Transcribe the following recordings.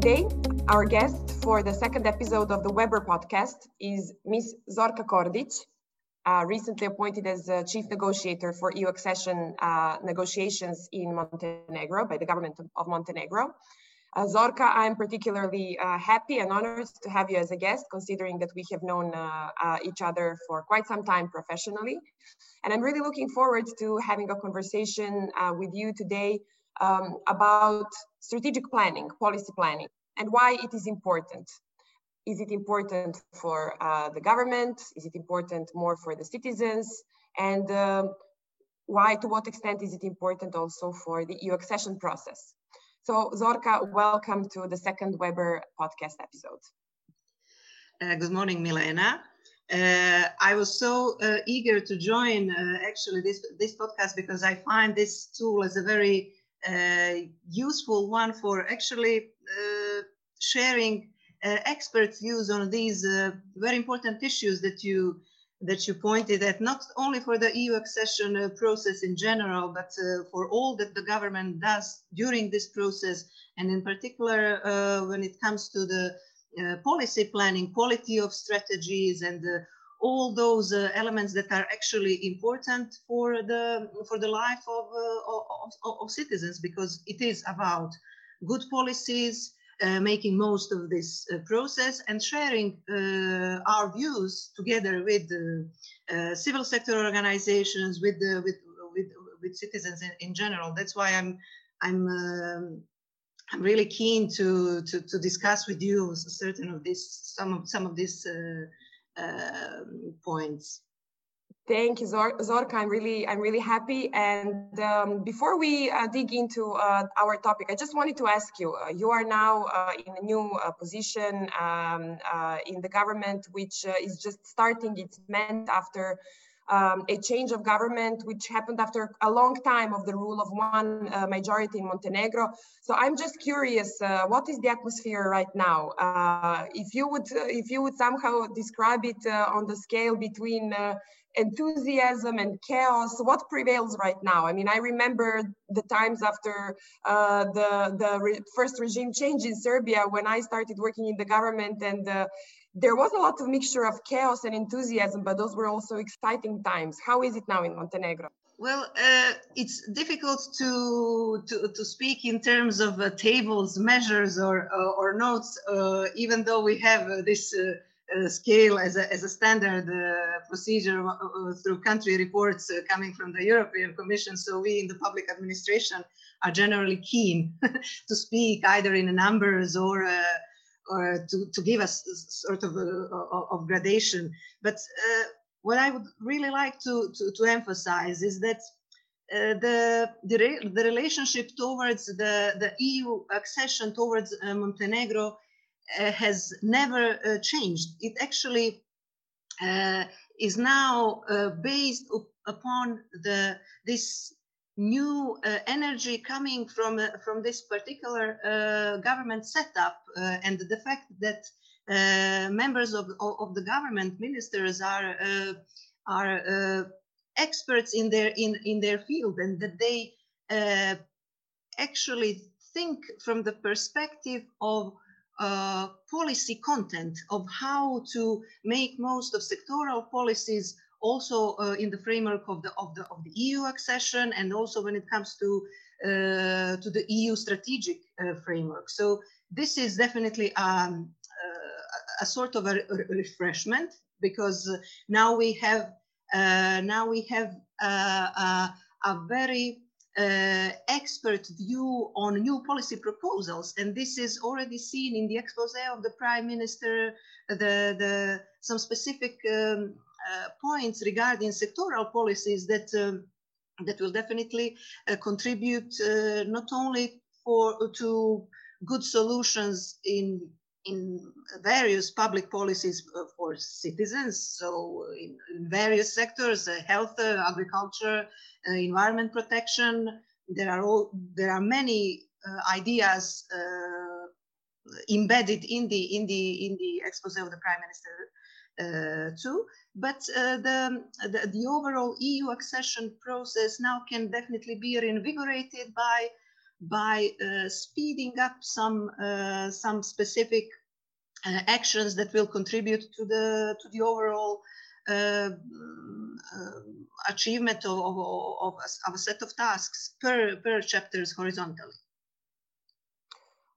today, our guest for the second episode of the WeBER podcast is Ms. Zorka Kordic, uh, recently appointed as uh, chief negotiator for EU accession uh, negotiations in Montenegro by the government of Montenegro. Uh, Zorka, I'm particularly uh, happy and honored to have you as a guest, considering that we have known uh, each other for quite some time professionally. And I'm really looking forward to having a conversation with you today um, about strategic planning, policy planning, and why it is important. Is it important for uh, the government? Is it important more for the citizens? And uh, why, to what extent is it important also for the EU accession process? So Zorka, welcome to the second WeBER podcast episode. Uh, good morning, Milena. Uh, I was so uh, eager to join uh, actually this, this podcast because I find this tool as a very useful one for actually uh, sharing uh, expert views on these uh, very important issues that you that you pointed at, not only for the EU accession uh, process in general, but uh, for all that the government does during this process, and in particular uh, when it comes to the policy planning, quality of strategies, and all those uh, elements that are actually important for the for the life of, uh, of, of, citizens because it is about good policies uh, making most of this uh, process and sharing uh, our views together with uh, civil sector organizations with with with, with citizens in, in general. That's why i'm i'm um, I'm really keen to, to, to discuss with you certain of this, some of some of these um, points. Thank you, Zor Zorka. I'm really, I'm really happy. And um, before we uh, dig into uh, our topic, I just wanted to ask you. Uh, you are now uh, in a new uh, position um, uh, in the government, which is just starting its mandate after um, a change of government, which happened after a long time of the rule of one uh, majority in Montenegro. So I'm just curious, uh, what is the atmosphere right now? Uh, if you would, uh, if you would somehow describe it uh, on the scale between uh, enthusiasm and chaos, what prevails right now? I mean, I remember the times after the the re first regime change in Serbia when I started working in the government and there was a lot of mixture of chaos and enthusiasm, but those were also exciting times. How is it now in Montenegro? Well, uh, it's difficult to, to, to speak in terms of uh, tables, measures, or, uh, or notes, uh, even though we have uh, this uh, scale as a, as a standard procedure through country reports coming from the European Commission. So we in the public administration are generally keen to speak either in numbers or or to, to give us sort of a, of gradation. But uh, what I would really like to, to, to emphasize is that uh, the, the, re the, relationship towards the, the EU accession towards uh, Montenegro uh, has never uh, changed. It actually uh, is now based upon the, this new uh, energy coming from uh, from this particular uh, government setup uh, and the fact that uh, members of, of the government ministers are uh, are experts in their in in their field and that they actually think from the perspective of policy content of how to make most of sectoral policies also uh, in the framework of the, of the of the EU accession and also when it comes to uh, to the EU strategic uh, framework. So this is definitely um, a sort of a, a, refreshment because now we have now we have a very uh, expert view on new policy proposals. And this is already seen in the expose of the prime minister, the, the, some specific um, uh, points regarding sectoral policies that um, that will definitely uh, contribute uh, not only for to good solutions in in various public policies for citizens, so in, various sectors, uh, health, uh, agriculture, uh, environment protection. There are all, there are many ideas embedded in the in the in the expose of the prime minister uh, too. But uh, the, the, the, overall EU accession process now can definitely be reinvigorated by by uh, speeding up some uh, some specific uh, actions that will contribute to the to the overall uh, uh, achievement of, of, of, a, of, a, set of tasks per, per chapters horizontally.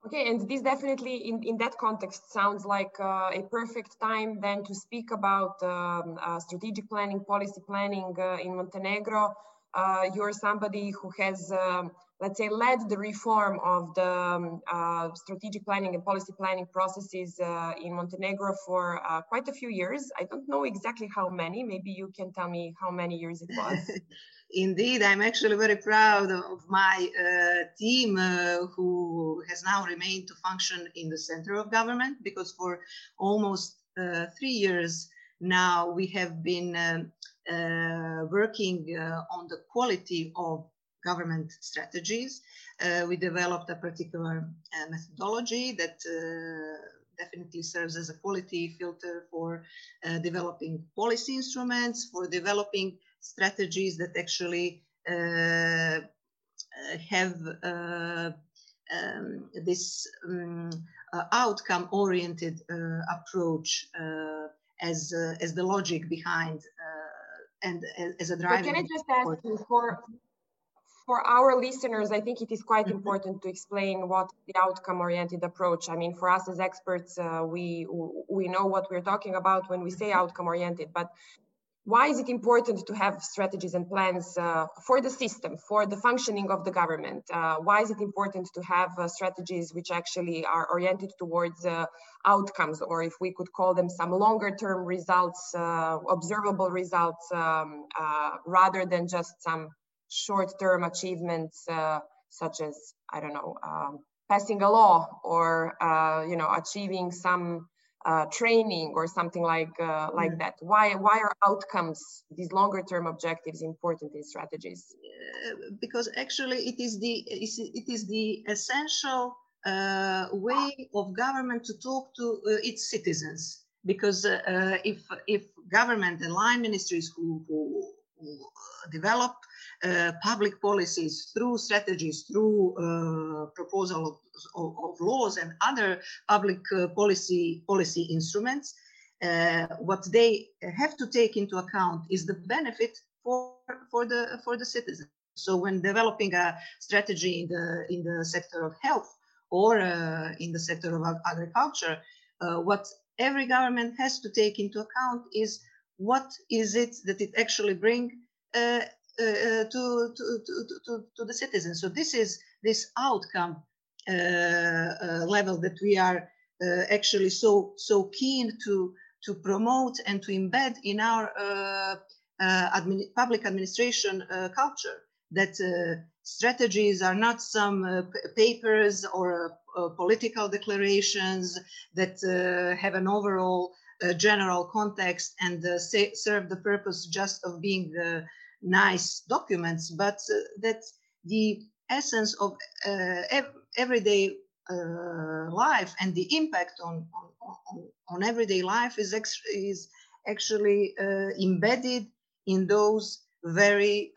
Okay, and this definitely in, in that context sounds like uh, a perfect time then to speak about um, uh, strategic planning, policy planning uh, in Montenegro. Uh, you're somebody who has, um, let's say, led the reform of the um, uh, strategic planning and policy planning processes uh, in Montenegro for quite a few years. I don't know exactly how many. Maybe you can tell me how many years it was. Indeed, I'm actually very proud of my uh, team uh, who has now remained to function in the center of government because for almost uh, three years now we have been um, working uh, on the quality of government strategies. We developed a particular methodology that definitely serves as a quality filter for developing policy instruments, for developing strategies that actually uh, uh, have uh, um, this um, outcome-oriented approach as as the logic behind and as a driving. But can I just ask you for for our listeners, I think it is quite mm-hmm. important to explain what the outcome-oriented approach. I mean, for us as experts, uh, we we know what we're talking about when we say outcome-oriented. But why is it important to have strategies and plans uh, for the system, for the functioning of the government? Uh, why is it important to have uh, strategies which actually are oriented towards uh, outcomes, or if we could call them some longer term results, uh, observable results, um, uh, rather than just some short term achievements, such as, I don't know, um, passing a law or, you know, achieving some uh, training or something like uh, like that? Why why are outcomes these longer term objectives important in strategies? Uh, because actually it is the it is the essential uh, way of government to talk to uh, its citizens. Because uh, if if government and line ministries who, who, who develop uh, public policies through strategies, through uh, proposal of, of, laws and other public uh, policy policy instruments. Uh, what they have to take into account is the benefit for for the for the citizen. So when developing a strategy in the in the sector of health or uh, in the sector of agriculture, what every government has to take into account is what is it that it actually bring uh, Uh, uh, to, to, to, to, the citizens. So this is this outcome uh, uh level that we are actually so so keen to to promote and to embed in our public administration culture that strategies are not some uh, papers or uh, political declarations that uh, have an overall general context and serve the purpose just of being nice documents, but uh, that the essence of uh, ev- everyday uh, life and the impact on, on, on everyday life is, ex- is actually embedded in those very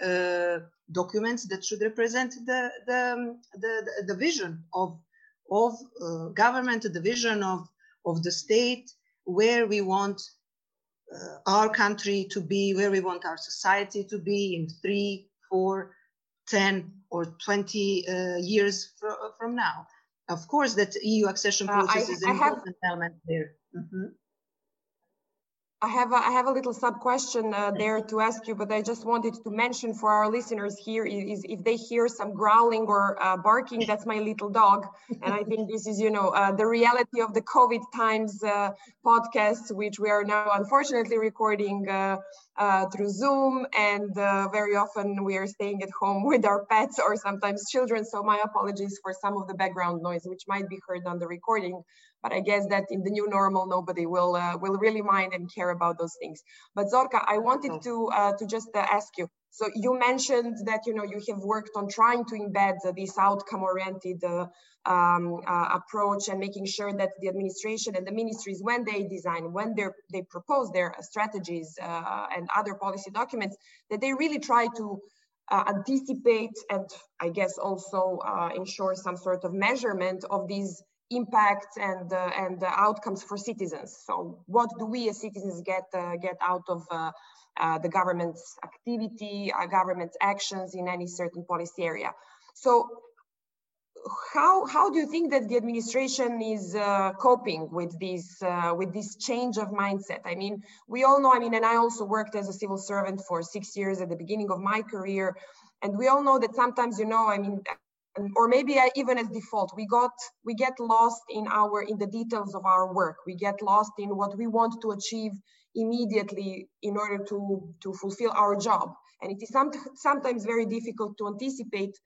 documents that should represent the, the, um, the, the, vision of, of uh, government, the vision of, of the state, where we want uh, our country to be, where we want our society to be in three, four, 10 or 20 uh, years fr- from now. Of course, that EU accession process uh, I, is an important have... element there. Mm-hmm. I have a, I have a little sub question uh, there to ask you, but I just wanted to mention for our listeners here is if they hear some growling or uh, barking, that's my little dog, and I think this is you know uh, the reality of the COVID times uh, podcast, which we are now unfortunately recording uh, uh, through Zoom, and very often we are staying at home with our pets or sometimes children. So my apologies for some of the background noise which might be heard on the recording but I guess that in the new normal, nobody will uh, will really mind and care about those things. But Zorka, I wanted to uh, to just uh, ask you. So you mentioned that you know you have worked on trying to embed this outcome-oriented uh, um, uh, approach and making sure that the administration and the ministries, when they design, when they they propose their strategies uh, and other policy documents, that they really try to uh, anticipate and I guess also uh, ensure some sort of measurement of these impacts and uh, and outcomes for citizens. So what do we as citizens get uh, get out of uh, uh, the government's activity, government's actions in any certain policy area? So how how do you think that the administration is uh, coping with this uh, with this change of mindset i mean we all know i mean and i also worked as a civil servant for six years at the beginning of my career and we all know that sometimes you know i mean or maybe even as default we got we get lost in our in the details of our work. We get lost in what we want to achieve immediately in order to to fulfill our job. And it is some, sometimes very difficult to anticipate.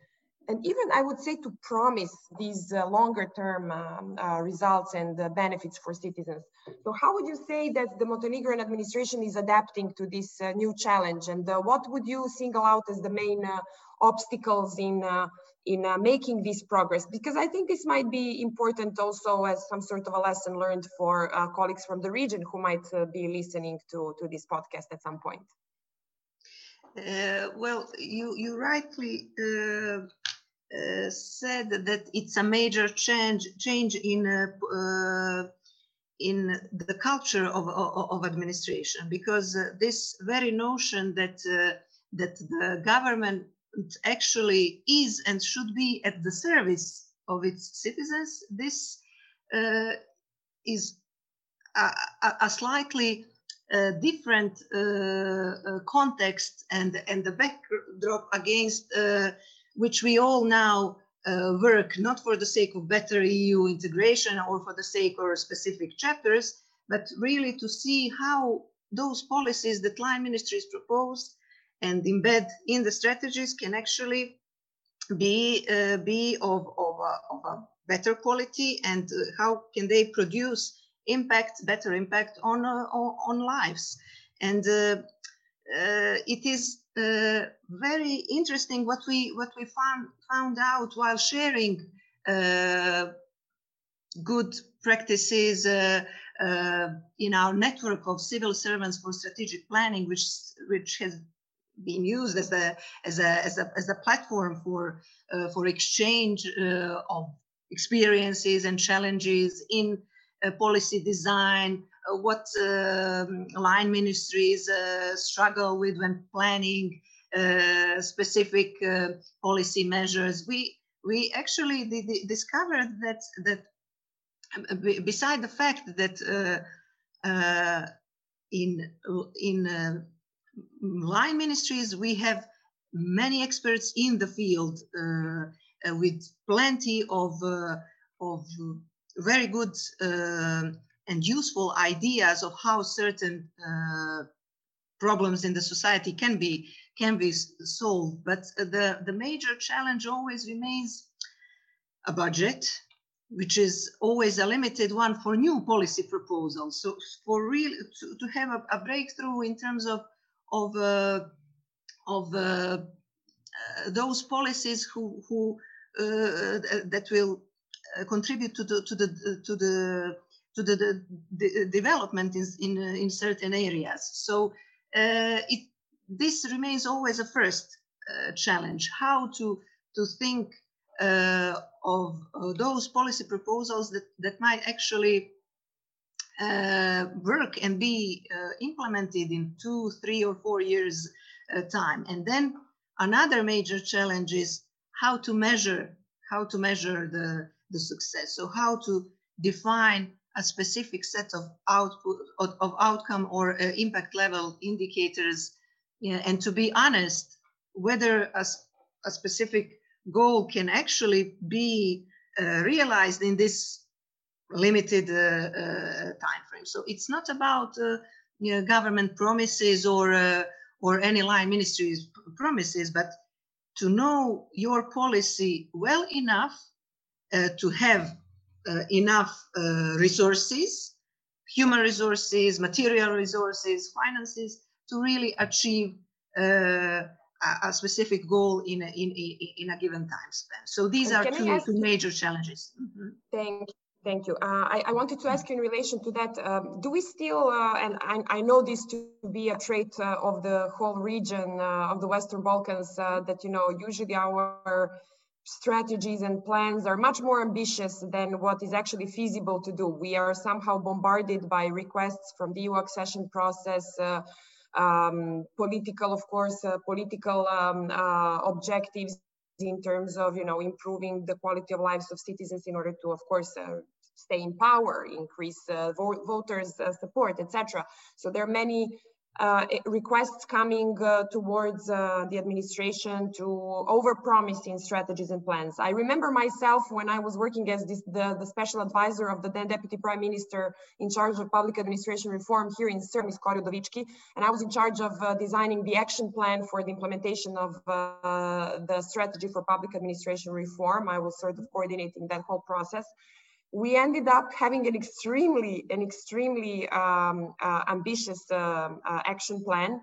And even I would say to promise these uh, longer term um, uh, results and uh, benefits for citizens. So how would you say that the Montenegrin administration is adapting to this uh, new challenge? And uh, what would you single out as the main uh, obstacles in, in making this progress? Because I think this might be important also as some sort of a lesson learned for colleagues from the region who might be listening to, to this podcast at some point. Uh, well, you you rightly uh, uh, said that it's a major change change in uh, uh, in the culture of, of, of administration because uh, this very notion that uh, that the government actually is and should be at the service of its citizens. This uh, is a, a slightly uh, different uh, context and and the backdrop against which we all now uh, work not for the sake of better EU integration or for the sake of specific chapters, but really to see how those policies that line ministries propose and embed in the strategies can actually be uh, be of, of, a, of a better quality and uh, how can they produce impact better impact on uh, on lives. And uh, uh, it is uh, very interesting what we what we found found out while sharing good practices in our network of civil servants for strategic planning, which which has been used as a as a as a, as a platform for uh, for exchange of experiences and challenges in policy design, uh, what um, line ministries uh, struggle with when planning uh, specific policy measures. We we actually discovered that that um, beside the fact that in in line ministries we have many experts in the field uh, with plenty of uh, of very good uh, and useful ideas of how certain uh, problems in the society can be can be solved. But the the major challenge always remains a budget, which is always a limited one for new policy proposals. So for real to, to have a, a, breakthrough in terms of of uh, of uh, uh those policies who who uh, that will uh, contribute to the to the to the to the, the, the development in, in, uh, in, certain areas. So uh, it, this remains always a first uh, challenge, how to, to think uh, of those policy proposals that, that might actually uh, work and be uh, implemented in two, three, or four years time. And then another major challenge is how to measure how to measure the, the success. So how to define a specific set of output of, of outcome or uh, impact level indicators and to be honest whether a, a, specific goal can actually be uh, realized in this limited uh, uh time frame so it's not about uh, you know, government promises or uh, or any line ministries promises but to know your policy well enough to have uh, enough uh, resources, human resources, material resources, finances to really achieve uh, a, specific goal in a, in, in a given time span. So these and are two, two major challenges. Mm -hmm. Thank Thank you. Uh, I, I, wanted to ask you in relation to that, um, do we still, uh, and I, I, know this to be a trait uh, of the whole region uh, of the Western Balkans, uh, that, you know, usually our strategies and plans are much more ambitious than what is actually feasible to do. We are somehow bombarded by requests from the EU accession process, uh, um, political, of course, political um, objectives in terms of you know improving the quality of lives of citizens in order to of course uh, stay in power, increase uh, voters' uh, support, etc. So there are many uh, requests coming uh, towards uh, the administration to overpromise in strategies and plans. I remember myself when I was working as this, the, the special advisor of the then deputy prime minister in charge of public administration reform here in Serbia, Kori Udovički, and I was in charge of uh, designing the action plan for the implementation of the strategy for public administration reform. I was sort of coordinating that whole process we ended up having an extremely, an extremely um, uh, ambitious uh, uh, action plan.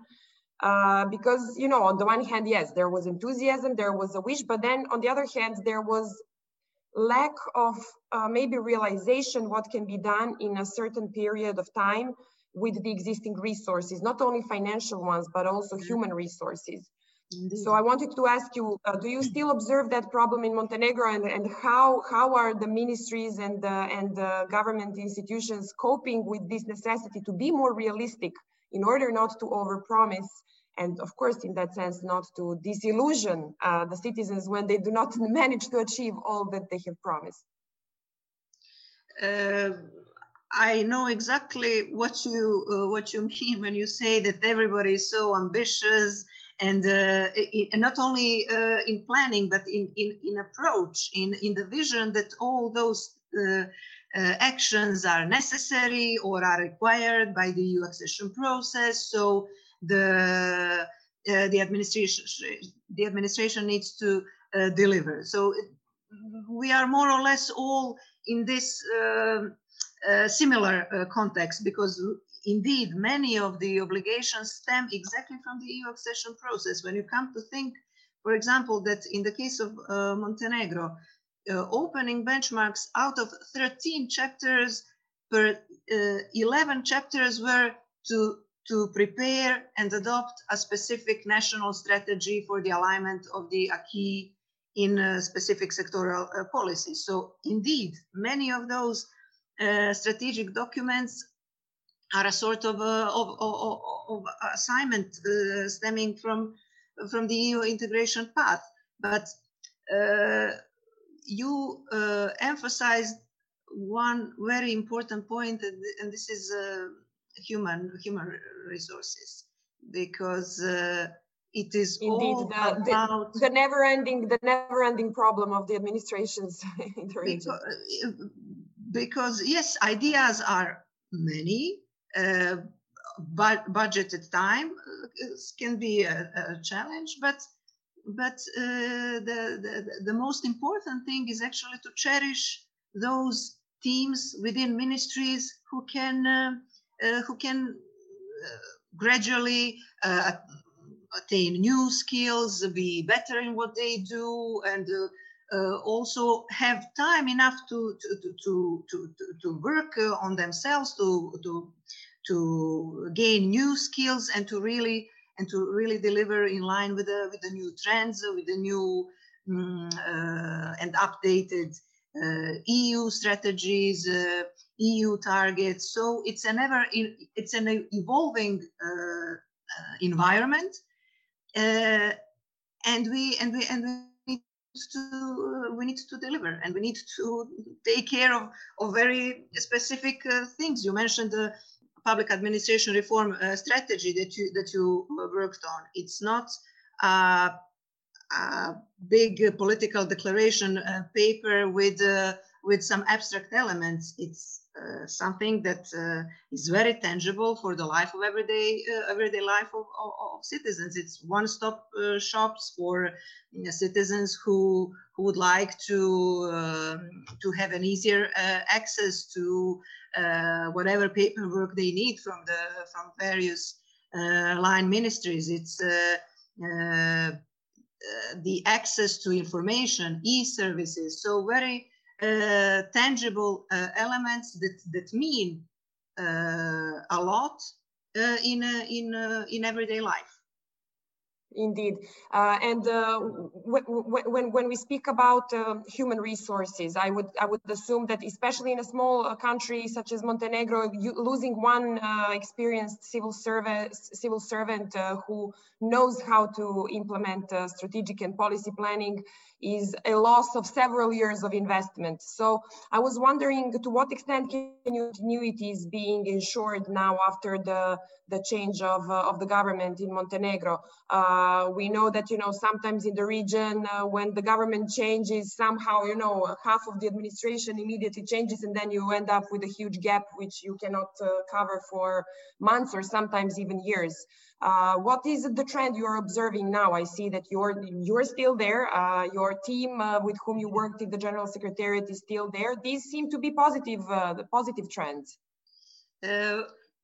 Uh, because, you know, on the one hand, yes, there was enthusiasm, there was a wish, but then on the other hand, there was lack of uh, maybe realization what can be done in a certain period of time with the existing resources, not only financial ones, but also human resources. Indeed. So I wanted to ask you, uh, do you still observe that problem in Montenegro and, and how, how are the ministries and, uh, and the government institutions coping with this necessity to be more realistic in order not to overpromise and of course in that sense not to disillusion uh, the citizens when they do not manage to achieve all that they have promised? Uh, I know exactly what you uh, what you mean when you say that everybody is so ambitious and uh, not only uh, in planning but in, in, in approach in, in the vision that all those uh, uh actions are necessary or are required by the EU accession process. So the uh, the administration the administration needs to uh, deliver. So we are more or less all in this similar context because indeed, many of the obligations stem exactly from the EU accession process. When you come to think, for example, that in the case of uh, Montenegro, uh, opening benchmarks out of 13 chapters per uh, 11 chapters were to to prepare and adopt a specific national strategy for the alignment of the acquis in uh, specific sectoral uh, policies. So indeed, many of those uh, strategic documents are a sort of, uh, of, of, of, assignment uh, stemming from, from the EU integration path. But uh, you uh, emphasized one very important point, and this is uh, human human resources, because uh, it is indeed the, the, the, never-ending the never-ending problem of the administrations in the region. Because, because yes, ideas are many, uh, budgeted time uh, can be a, a challenge, but but uh, the, the, the most important thing is actually to cherish those teams within ministries who can uh, uh, who can uh, gradually attain new skills, be better in what they do, and also have time enough to to to to to, to work on themselves to to to gain new skills and to really and to really deliver in line with the with the new trends, with the new um, uh, and updated uh, EU strategies, uh, EU targets. So it's an ever it's an evolving uh, uh, environment, uh, and we and we and we need to we need to deliver and we need to take care of of very specific things. You mentioned the public administration reform uh, strategy that you that you worked on. It's not a, a big political declaration uh, paper with uh, with some abstract elements. It's uh, something that uh, is very tangible for the life of everyday uh, everyday life of, of, of, citizens. It's one-stop shops for you know, citizens who who would like to um, to have an easier access to uh, whatever paperwork they need from the from various uh, line ministries. It's uh, uh the access to information, e-services. So very uh, tangible uh, elements that, that mean a lot in, in, in everyday life. Indeed. Uh, and uh, when, when we speak about uh, human resources, I would, I would assume that especially in a small uh, country such as Montenegro, you, losing one uh, experienced civil, service, civil servant uh, who knows how to implement strategic and policy planning is a loss of several years of investment. So I was wondering to what extent continuity is being ensured now after the, the change of, of the government in Montenegro. Uh, we know that, you know, sometimes in the region, uh, when the government changes, somehow, you know, half of the administration immediately changes and then you end up with a huge gap which you cannot uh, cover for months or sometimes even years. Uh, what is the trend you're observing now? I see that you're you're still there. Uh, your team with whom you worked in the general secretariat is still there. These seem to be positive, the positive trends.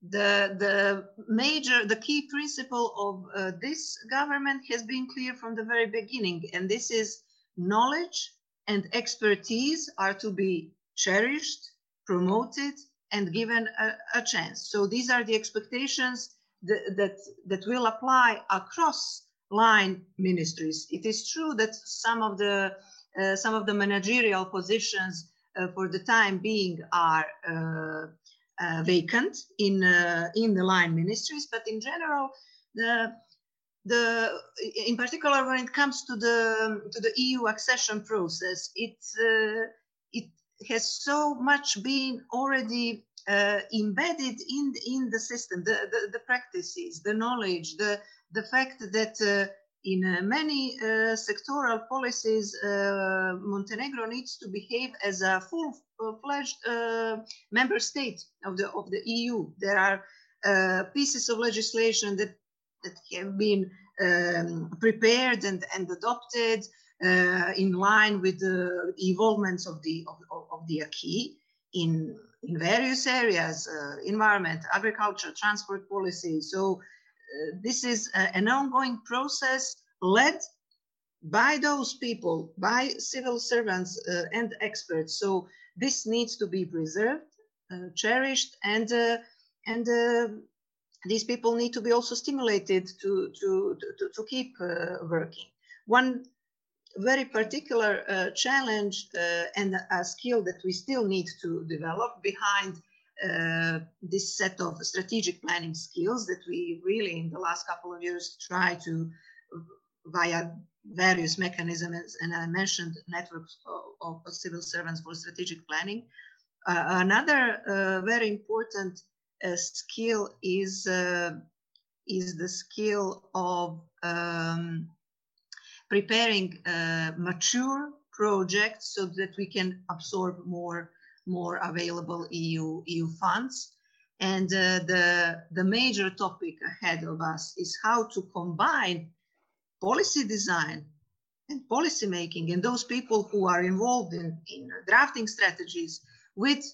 Uh, the the major, the key principle of uh, this government has been clear from the very beginning, and this is knowledge and expertise are to be cherished, promoted, and given a, a chance. So these are the expectations that, that, will apply across line ministries. It is true that some of the uh, some of the managerial positions uh, for the time being are uh, vacant in uh, in the line ministries, but in general, the the in particular when it comes to the to the EU accession process, it uh, it has so much been already uh, embedded in in the system, the, the, the practices, the knowledge, the the fact that uh, in uh, many uh, sectoral policies, uh, Montenegro needs to behave as a full-fledged uh, member state of the of the EU. There are pieces of legislation that that have been um, prepared and, and adopted in line with the evolvements of the of, of the acquis in in various areas, uh, environment, agriculture, transport policy. So uh, this is a, an ongoing process led by those people, by civil servants uh, and experts. So this needs to be preserved, uh, cherished, and uh, and uh, these people need to be also stimulated to to to, to keep working. One very particular uh, challenge uh, and a skill that we still need to develop behind uh, this set of strategic planning skills that we really in the last couple of years try to via various mechanisms and i mentioned networks of, of civil servants for strategic planning. Uh, another uh, very important uh, skill is is the skill of um, preparing uh, mature projects so that we can absorb more, more available EU, EU funds. And uh, the, the major topic ahead of us is how to combine policy design and policy making and those people who are involved in, in drafting strategies with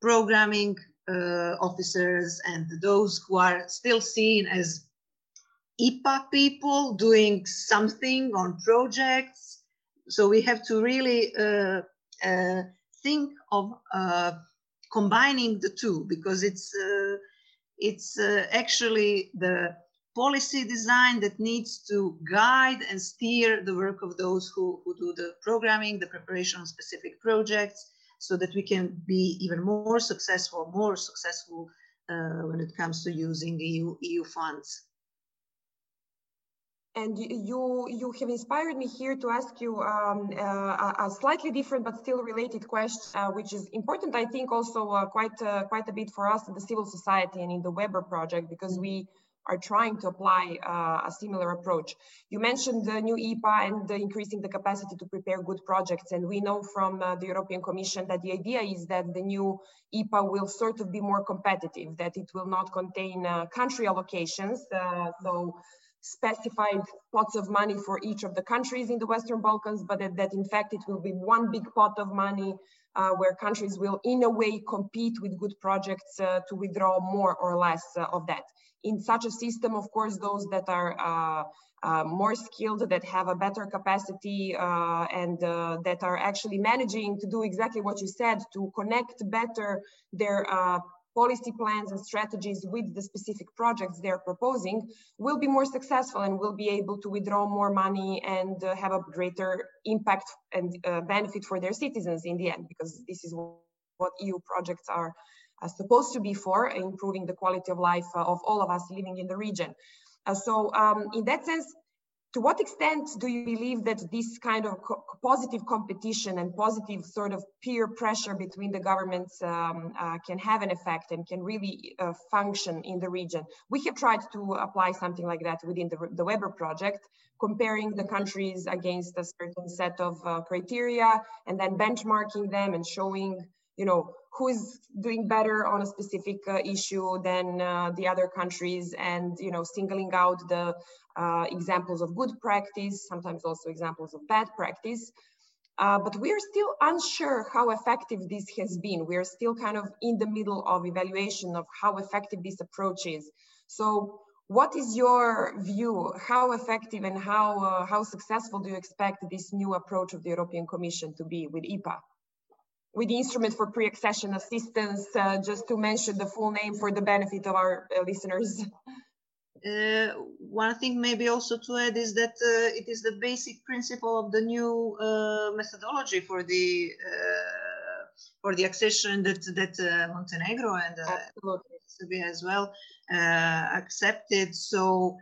programming uh, officers and those who are still seen as IPA people doing something on projects. So we have to really uh, uh, think of uh, combining the two because it's uh, it's uh, actually the policy design that needs to guide and steer the work of those who, who do the programming, the preparation of specific projects, so that we can be even more successful, more successful uh, when it comes to using EU, EU funds and you you have inspired me here to ask you um, uh, a slightly different but still related question, uh, which is important, I think, also uh, quite uh, quite a bit for us in the civil society and in the WeBER project because we are trying to apply uh, a similar approach. You mentioned the new IPA and increasing the capacity to prepare good projects, and we know from uh, the European Commission that the idea is that the new IPA will sort of be more competitive, that it will not contain country allocations, so specified pots of money for each of the countries in the Western Balkans, but that, that in fact it will be one big pot of money uh, where countries will in a way compete with good projects uh, to withdraw more or less uh, of that. In such a system, of course, those that are uh, uh, more skilled, that have a better capacity uh, and that are actually managing to do exactly what you said, to connect better their policy plans and strategies with the specific projects they're proposing will be more successful and will be able to withdraw more money and uh, have a greater impact and uh, benefit for their citizens in the end, because this is what EU projects are uh, supposed to be for, improving the quality of life uh, of all of us living in the region. Uh, so um, in that sense, to what extent do you believe that this kind of co positive competition and positive sort of peer pressure between the governments um, uh, can have an effect and can really uh, function in the region? We have tried to apply something like that within the, the WeBER project, comparing the countries against a certain set of uh, criteria and then benchmarking them and showing you know, who is doing better on a specific uh, issue than uh, the other countries and, you know, singling out the uh, examples of good practice, sometimes also examples of bad practice. Uh, but we're still unsure how effective this has been. We're still kind of in the middle of evaluation of how effective this approach is. So what is your view? How effective and how, uh, how successful do you expect this new approach of the European Commission to be with IPA? With the instrument for pre-accession assistance, uh, just to mention the full name for the benefit of our uh, listeners. Uh, one thing maybe also to add is that uh, it is the basic principle of the new uh, methodology for the uh, for the accession that that Montenegro and Serbia as well accepted. So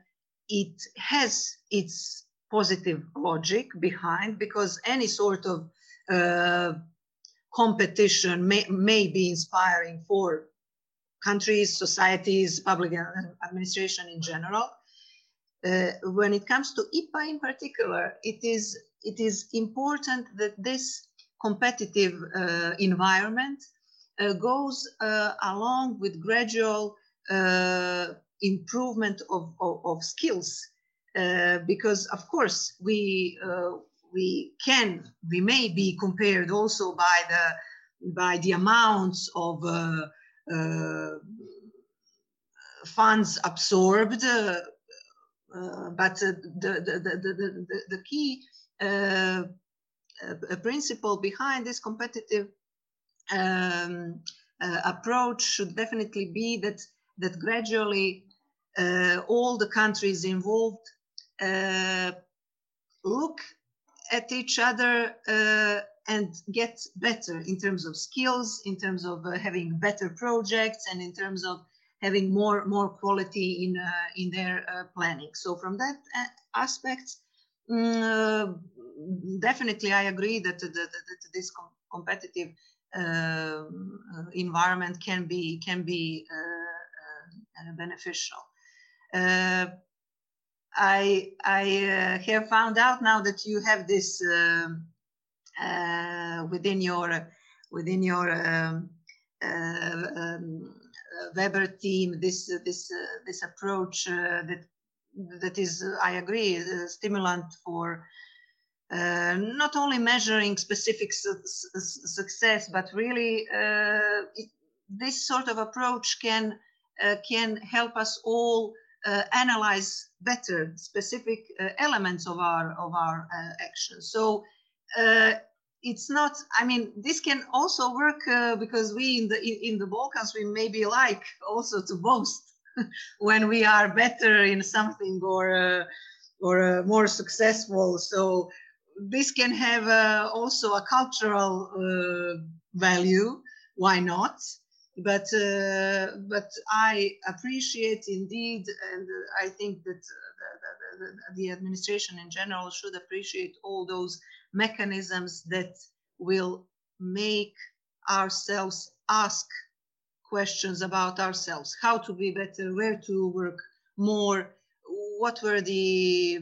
it has its positive logic behind because any sort of competition may, may be inspiring for countries, societies, public administration in general. Uh, when it comes to IPA in particular, it is, it is important that this competitive uh, environment uh, goes uh, along with gradual uh, improvement of, of, of skills. Uh, because of course we we can, we may be compared also by the, by the amounts of uh, uh, funds absorbed, uh, uh but the, the, the, the, the key uh, uh, principle behind this competitive um, approach should definitely be that, that gradually all the countries involved look at each other uh, and get better in terms of skills, in terms of uh, having better projects, and in terms of having more more quality in uh, in their uh, planning. So from that uh, aspect, mm, definitely I agree that, that, that this com competitive environment can be can be beneficial. I, I uh, have found out now that you have this um, uh, within your within your um, uh, um, WeBER team. This this uh, this approach uh, that that is, I agree, a stimulant for uh, not only measuring specific su success, but really it, this sort of approach can can help us all uh, analyze better specific uh, elements of our of our uh, actions. So uh, it's not. I mean, this can also work uh, because we in the in the Balkans we maybe like also to boast when we are better in something or uh, or more successful. So this can have also a cultural value. Why not? But uh, but I appreciate indeed, and I think that the, the, the, administration in general should appreciate all those mechanisms that will make ourselves ask questions about ourselves, how to be better, where to work more, what were the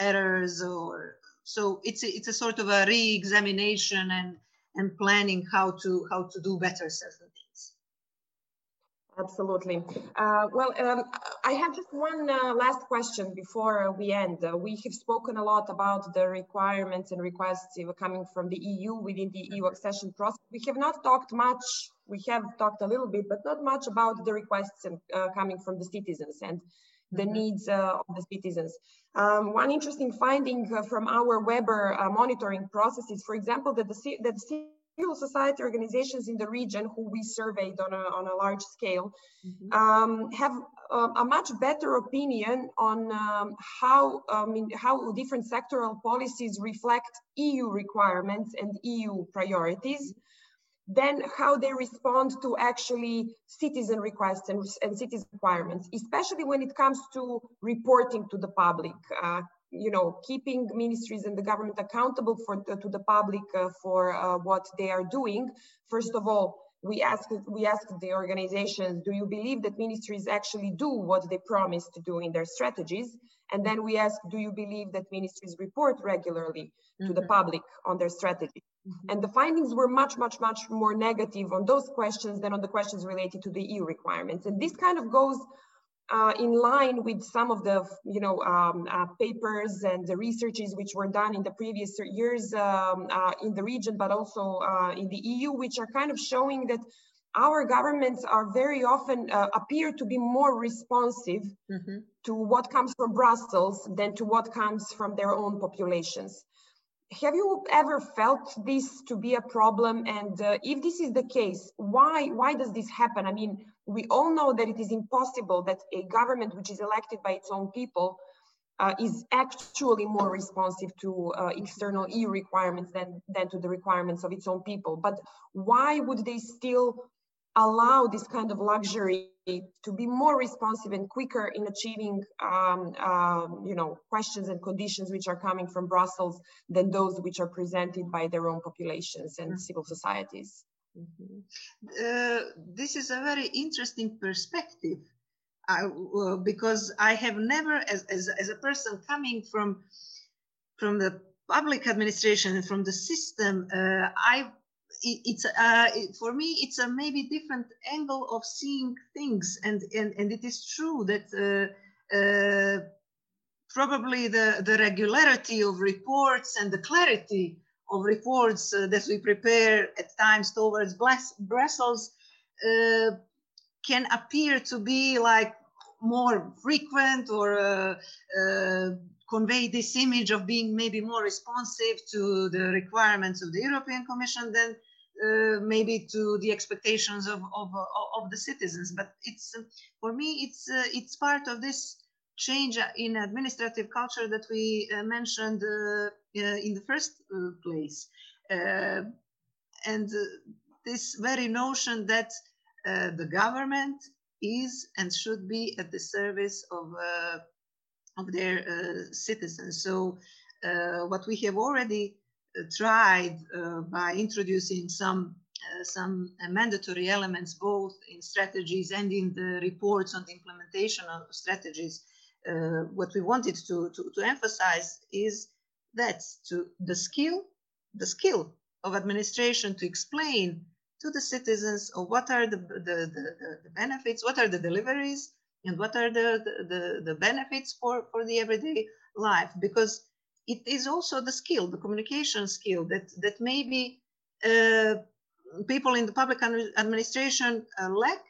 errors, or so it's a, it's a sort of a re-examination and and planning how to how to do better certain Absolutely. Uh, well, um, I have just one uh, last question before we end. Uh, we have spoken a lot about the requirements and requests coming from the EU within the EU accession process. We have not talked much, we have talked a little bit, but not much about the requests uh, coming from the citizens and the mm -hmm. needs uh, of the citizens. Um, one interesting finding uh, from our WeBER monitoring process is, for example, that the, that the civil society organizations in the region who we surveyed on a, on a large scale mm -hmm. um, have uh, a much better opinion on um, how, I mean, how different sectoral policies reflect EU requirements and EU priorities than how they respond to actually citizen requests and, and citizen requirements, especially when it comes to reporting to the public, uh, you know, keeping ministries and the government accountable for to the public uh, for uh, what they are doing. First of all, we asked we asked the organizations, do you believe that ministries actually do what they promise to do in their strategies? And then we asked, do you believe that ministries report regularly to mm -hmm. the mm-hmm. public on their strategy? Mm -hmm. And the findings were much, much, much more negative on those questions than on the questions related to the EU requirements. And this kind of goes uh, in line with some of the you know um, uh, papers and the researches which were done in the previous years um, uh, in the region but also uh, in the EU which are kind of showing that our governments are very often uh, appear to be more responsive mm -hmm. to what comes from Brussels than to what comes from their own populations. Have you ever felt this to be a problem? And uh, if this is the case why why does this happen? I mean we all know that it is impossible that a government which is elected by its own people uh, is actually more responsive to uh, external EU requirements than, than to the requirements of its own people. But why would they still allow this kind of luxury to be more responsive and quicker in achieving um, um, you know questions and conditions which are coming from Brussels than those which are presented by their own populations and mm -hmm. civil societies. Mm -hmm. uh, this is a very interesting perspective uh, because I have never, as, as, as a person coming from from the public administration and from the system, uh, I it's uh, it, for me it's a maybe different angle of seeing things and and, and it is true that uh, probably the the regularity of reports and the clarity of reports uh, that we prepare at times towards Brussels uh, can appear to be like more frequent or uh, convey this image of being maybe more responsive to the requirements of the European Commission than uh, maybe to the expectations of, of, of the citizens. But it's for me, it's uh, it's part of this change in administrative culture that we uh, mentioned Uh, in the first uh, place, uh, and this very notion that the government is and should be at the service of of their citizens. So what we have already tried uh, by introducing some uh, some uh, mandatory elements both in strategies and in the reports on the implementation of strategies. what we wanted to, to, to emphasize is that to the skill, the skill of administration to explain to the citizens of what are the, the, the, the, benefits, what are the deliveries, and what are the, the, the, benefits for, for the everyday life. Because it is also the skill, the communication skill that that maybe uh, people in the public administration uh, lack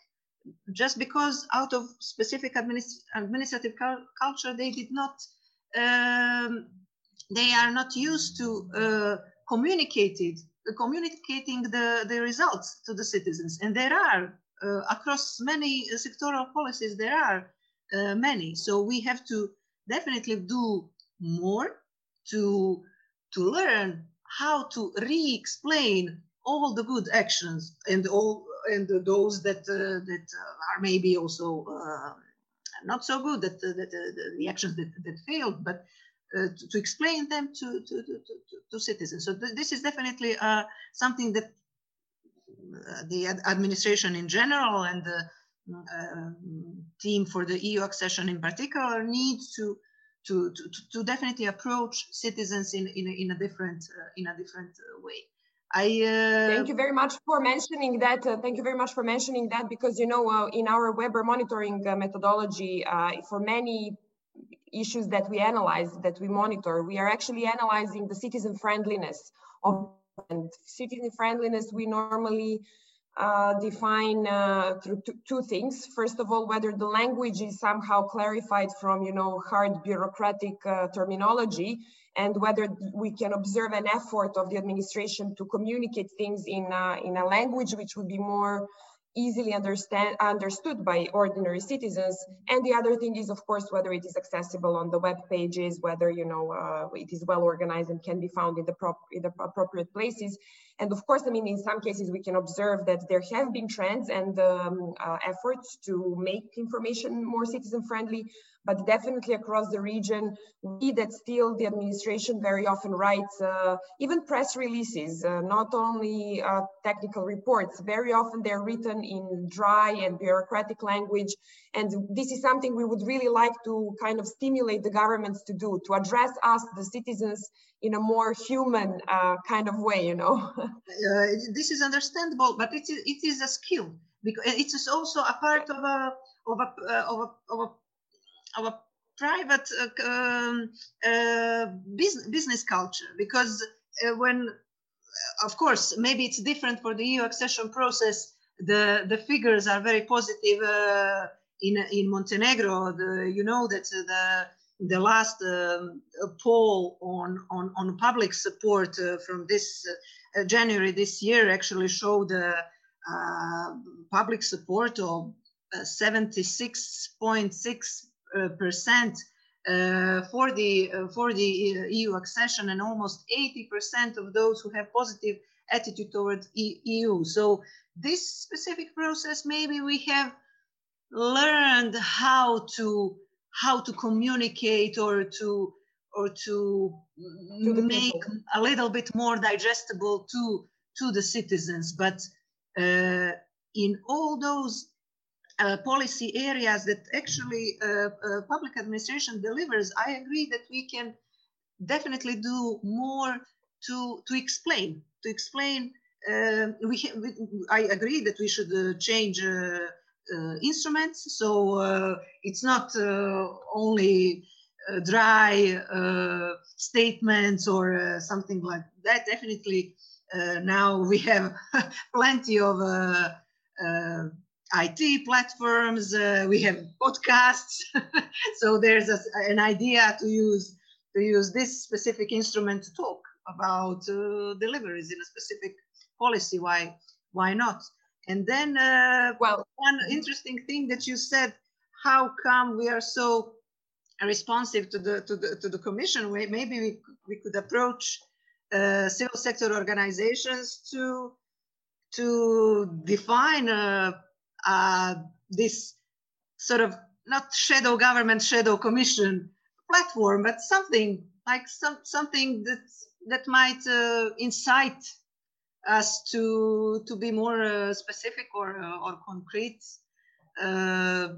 just because out of specific administ administrative culture they did not um, they are not used to uh, communicated communicating the, the results to the citizens. And there are uh, across many sectoral policies there are uh, many. So we have to definitely do more to to learn how to re-explain all the good actions and all and those that uh, that are maybe also uh, not so good that, uh, that uh, the actions that, that failed. But uh, to, to, explain them to, to, to, to citizens so th this is definitely uh, something that the administration in general and the team for the EU accession in particular needs to to, to, definitely approach citizens in, in, a, in a different, uh, in a different uh, way. I uh... thank you very much for mentioning that. Uh, thank you very much for mentioning that because you know uh, in our WeBER monitoring uh, methodology, uh, for many issues that we analyze, that we monitor, we are actually analyzing the citizen friendliness of and citizen friendliness. We normally uh, define uh, through two things. First of all, whether the language is somehow clarified from, you know, hard bureaucratic uh, terminology and whether we can observe an effort of the administration to communicate things in, uh, in a language which would be more easily understand understood by ordinary citizens. And the other thing is of course whether it is accessible on the web pages whether you know uh, it is well organized and can be found in the, prop in the appropriate places and of course i mean in some cases we can observe that there have been trends and um, uh, efforts to make information more citizen friendly but definitely across the region, we that still the administration very often writes uh, even press releases, uh, not only uh, technical reports. Very often they're written in dry and bureaucratic language. And this is something we would really like to kind of stimulate the governments to do, to address us, the citizens, in a more human uh, kind of way, you know. Uh, this is understandable, but it is, it is a skill because it is also a part of a of a, uh, of a, of a our private uh, um, uh, business, business culture because uh, when of course maybe it's different for the eu accession process the the figures are very positive uh, in in montenegro the you know that the the last um, poll on, on on public support uh, from this january this year actually showed public support of 76.6 uh, percent uh, for the uh, for the EU accession, and almost 80% of those who have positive attitude towards EU. So this specific process, maybe we have learned how to how to communicate or to or to, to make people. a little bit more digestible to to the citizens. But uh, in all those uh, policy areas that actually uh, uh, public administration delivers, I agree that we can definitely do more to to explain to explain. Uh, we, we, I agree that we should uh, change uh, instruments, so it's not only dry statements or something like that. Definitely, now we have plenty of IT platforms, uh, we have podcasts. so there's a, an idea to use to use this specific instrument to talk about uh, deliveries in a specific policy. Why why not? And then uh, well, one interesting thing that you said, how come we are so responsive to the to the to the commission? Maybe we we could approach uh, civil sector organizations to to define a uh, this sort of not shadow government, shadow commission platform, but something like some something that that might uh, incite us to to be more uh, specific or uh, or concrete uh,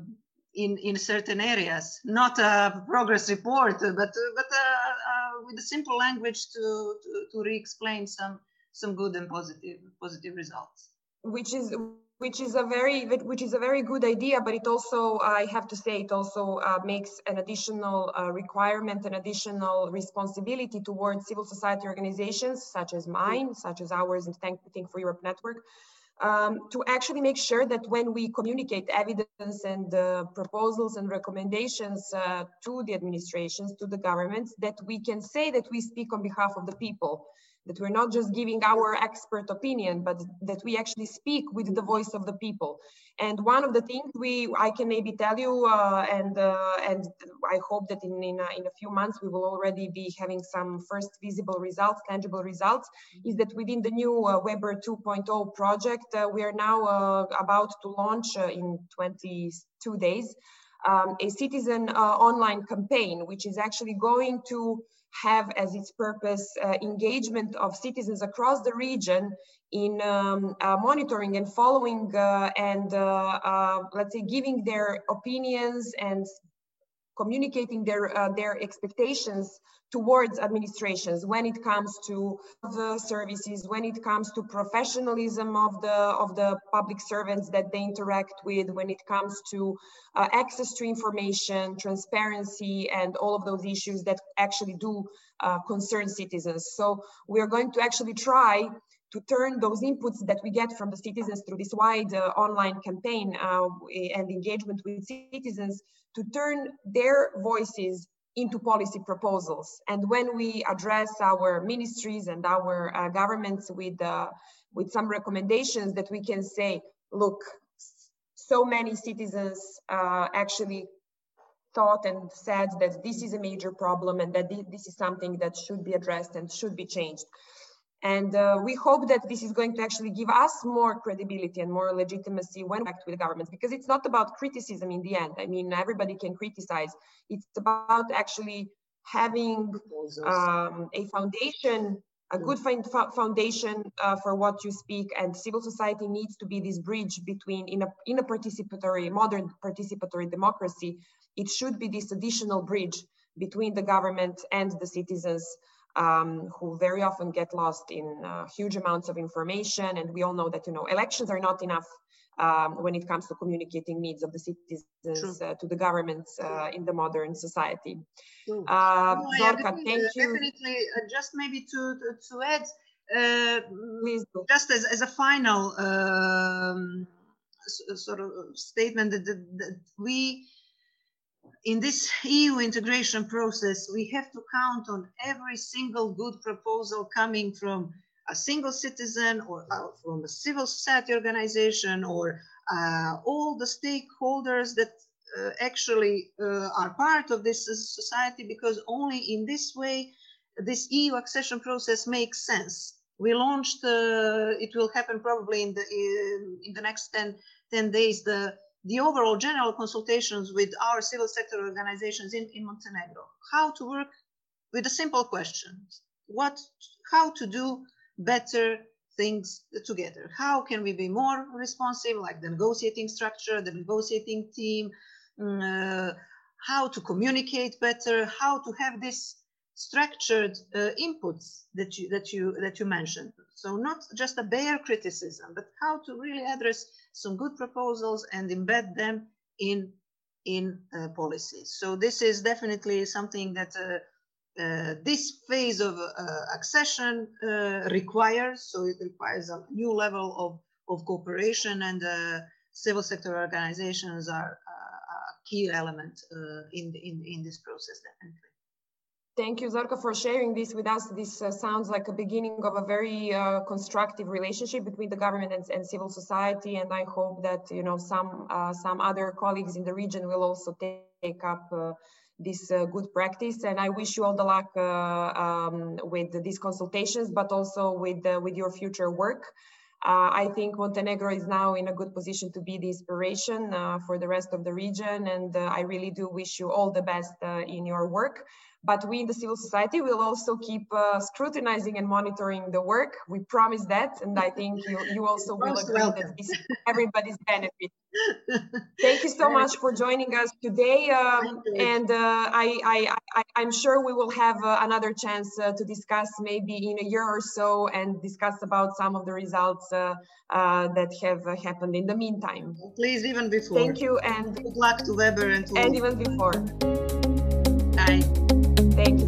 in in certain areas. Not a progress report, but uh, but with a simple language to to, to re-explain some some good and positive positive results. Which is which is a very which is a very good idea but it also i have to say it also uh, makes an additional uh, requirement an additional responsibility towards civil society organizations such as mine such as ours and think, think for europe network um, to actually make sure that when we communicate evidence and uh, proposals and recommendations uh, to the administrations to the governments that we can say that we speak on behalf of the people that we're not just giving our expert opinion, but that we actually speak with the voice of the people. And one of the things we, I can maybe tell you, uh, and uh, and I hope that in in a, in a, few months we will already be having some first visible results, tangible results, is that within the new uh, WeBER 2.0 project, uh, we are now uh, about to launch uh, in 22 days um, a citizen online campaign, which is actually going to have as its purpose uh, engagement of citizens across the region in um, uh, monitoring and following uh, and uh, uh, let's say giving their opinions and communicating their uh, their expectations towards administrations when it comes to the services, when it comes to professionalism of the of the public servants that they interact with, when it comes to uh, access to information, transparency, and all of those issues that actually do uh, concern citizens. So we are going to actually try to turn those inputs that we get from the citizens through this wide uh, online campaign uh, and engagement with citizens to turn their voices into policy proposals. And when we address our ministries and our uh, governments with, uh, with some recommendations that we can say, look, so many citizens uh, actually thought and said that this is a major problem and that this is something that should be addressed and should be changed. And uh, we hope that this is going to actually give us more credibility and more legitimacy when we act with governments, because it's not about criticism in the end. I mean, everybody can criticize. It's about actually having um, a foundation, a good foundation uh, for what you speak. And civil society needs to be this bridge between, in a, in a participatory, modern participatory democracy, it should be this additional bridge between the government and the citizens um, who very often get lost in uh, huge amounts of information. And we all know that, you know, elections are not enough um, when it comes to communicating needs of the citizens uh, to the governments uh, in the modern society. Uh, no, Zorka, thank you. Definitely, uh, just maybe to, to, to add, uh, Please do. just as, as a final um, sort of statement that, that, that we in this EU integration process, we have to count on every single good proposal coming from a single citizen or uh, from a civil society organization or uh, all the stakeholders that uh, actually uh, are part of this society because only in this way this EU accession process makes sense. We launched, uh, it will happen probably in the, in, in the next 10, 10 days, the the overall general consultations with our civil sector organizations in, in Montenegro, how to work with a simple question, what, how to do better things together. How can we be more responsive, like the negotiating structure, the negotiating team, mm, uh, how to communicate better, how to have this structured uh, inputs that you that you that you mentioned. So not just a bare criticism, but how to really address some good proposals and embed them in in uh, policies. So this is definitely something that uh, uh, this phase of uh, accession uh, requires. So it requires a new level of, of cooperation and uh, civil sector organizations are a key element in, in, in this process, definitely. Thank you, Zorka, for sharing this with us. This uh, sounds like a beginning of a very uh, constructive relationship between the government and, and, civil society. And I hope that you know some uh, some other colleagues in the region will also take up uh, this uh, good practice. And I wish you all the luck uh, um, with these consultations, but also with with your future work. I think Montenegro is now in a good position to be the inspiration for the rest of the region. And I really do wish you all the best in your work. But we in the civil society will also keep uh, scrutinizing and monitoring the work. We promise that. And I think you, you also will agree welcome. that this is everybody's benefit. Thank you so much for joining us today. Um, and uh, I, I, I, am sure we will have uh, another chance uh, to discuss maybe in a year or so and discuss about some of the results uh, uh, that have happened in the meantime. Please, even before. Thank you. And good luck to WeBER and to And even before. Bye. Thank you.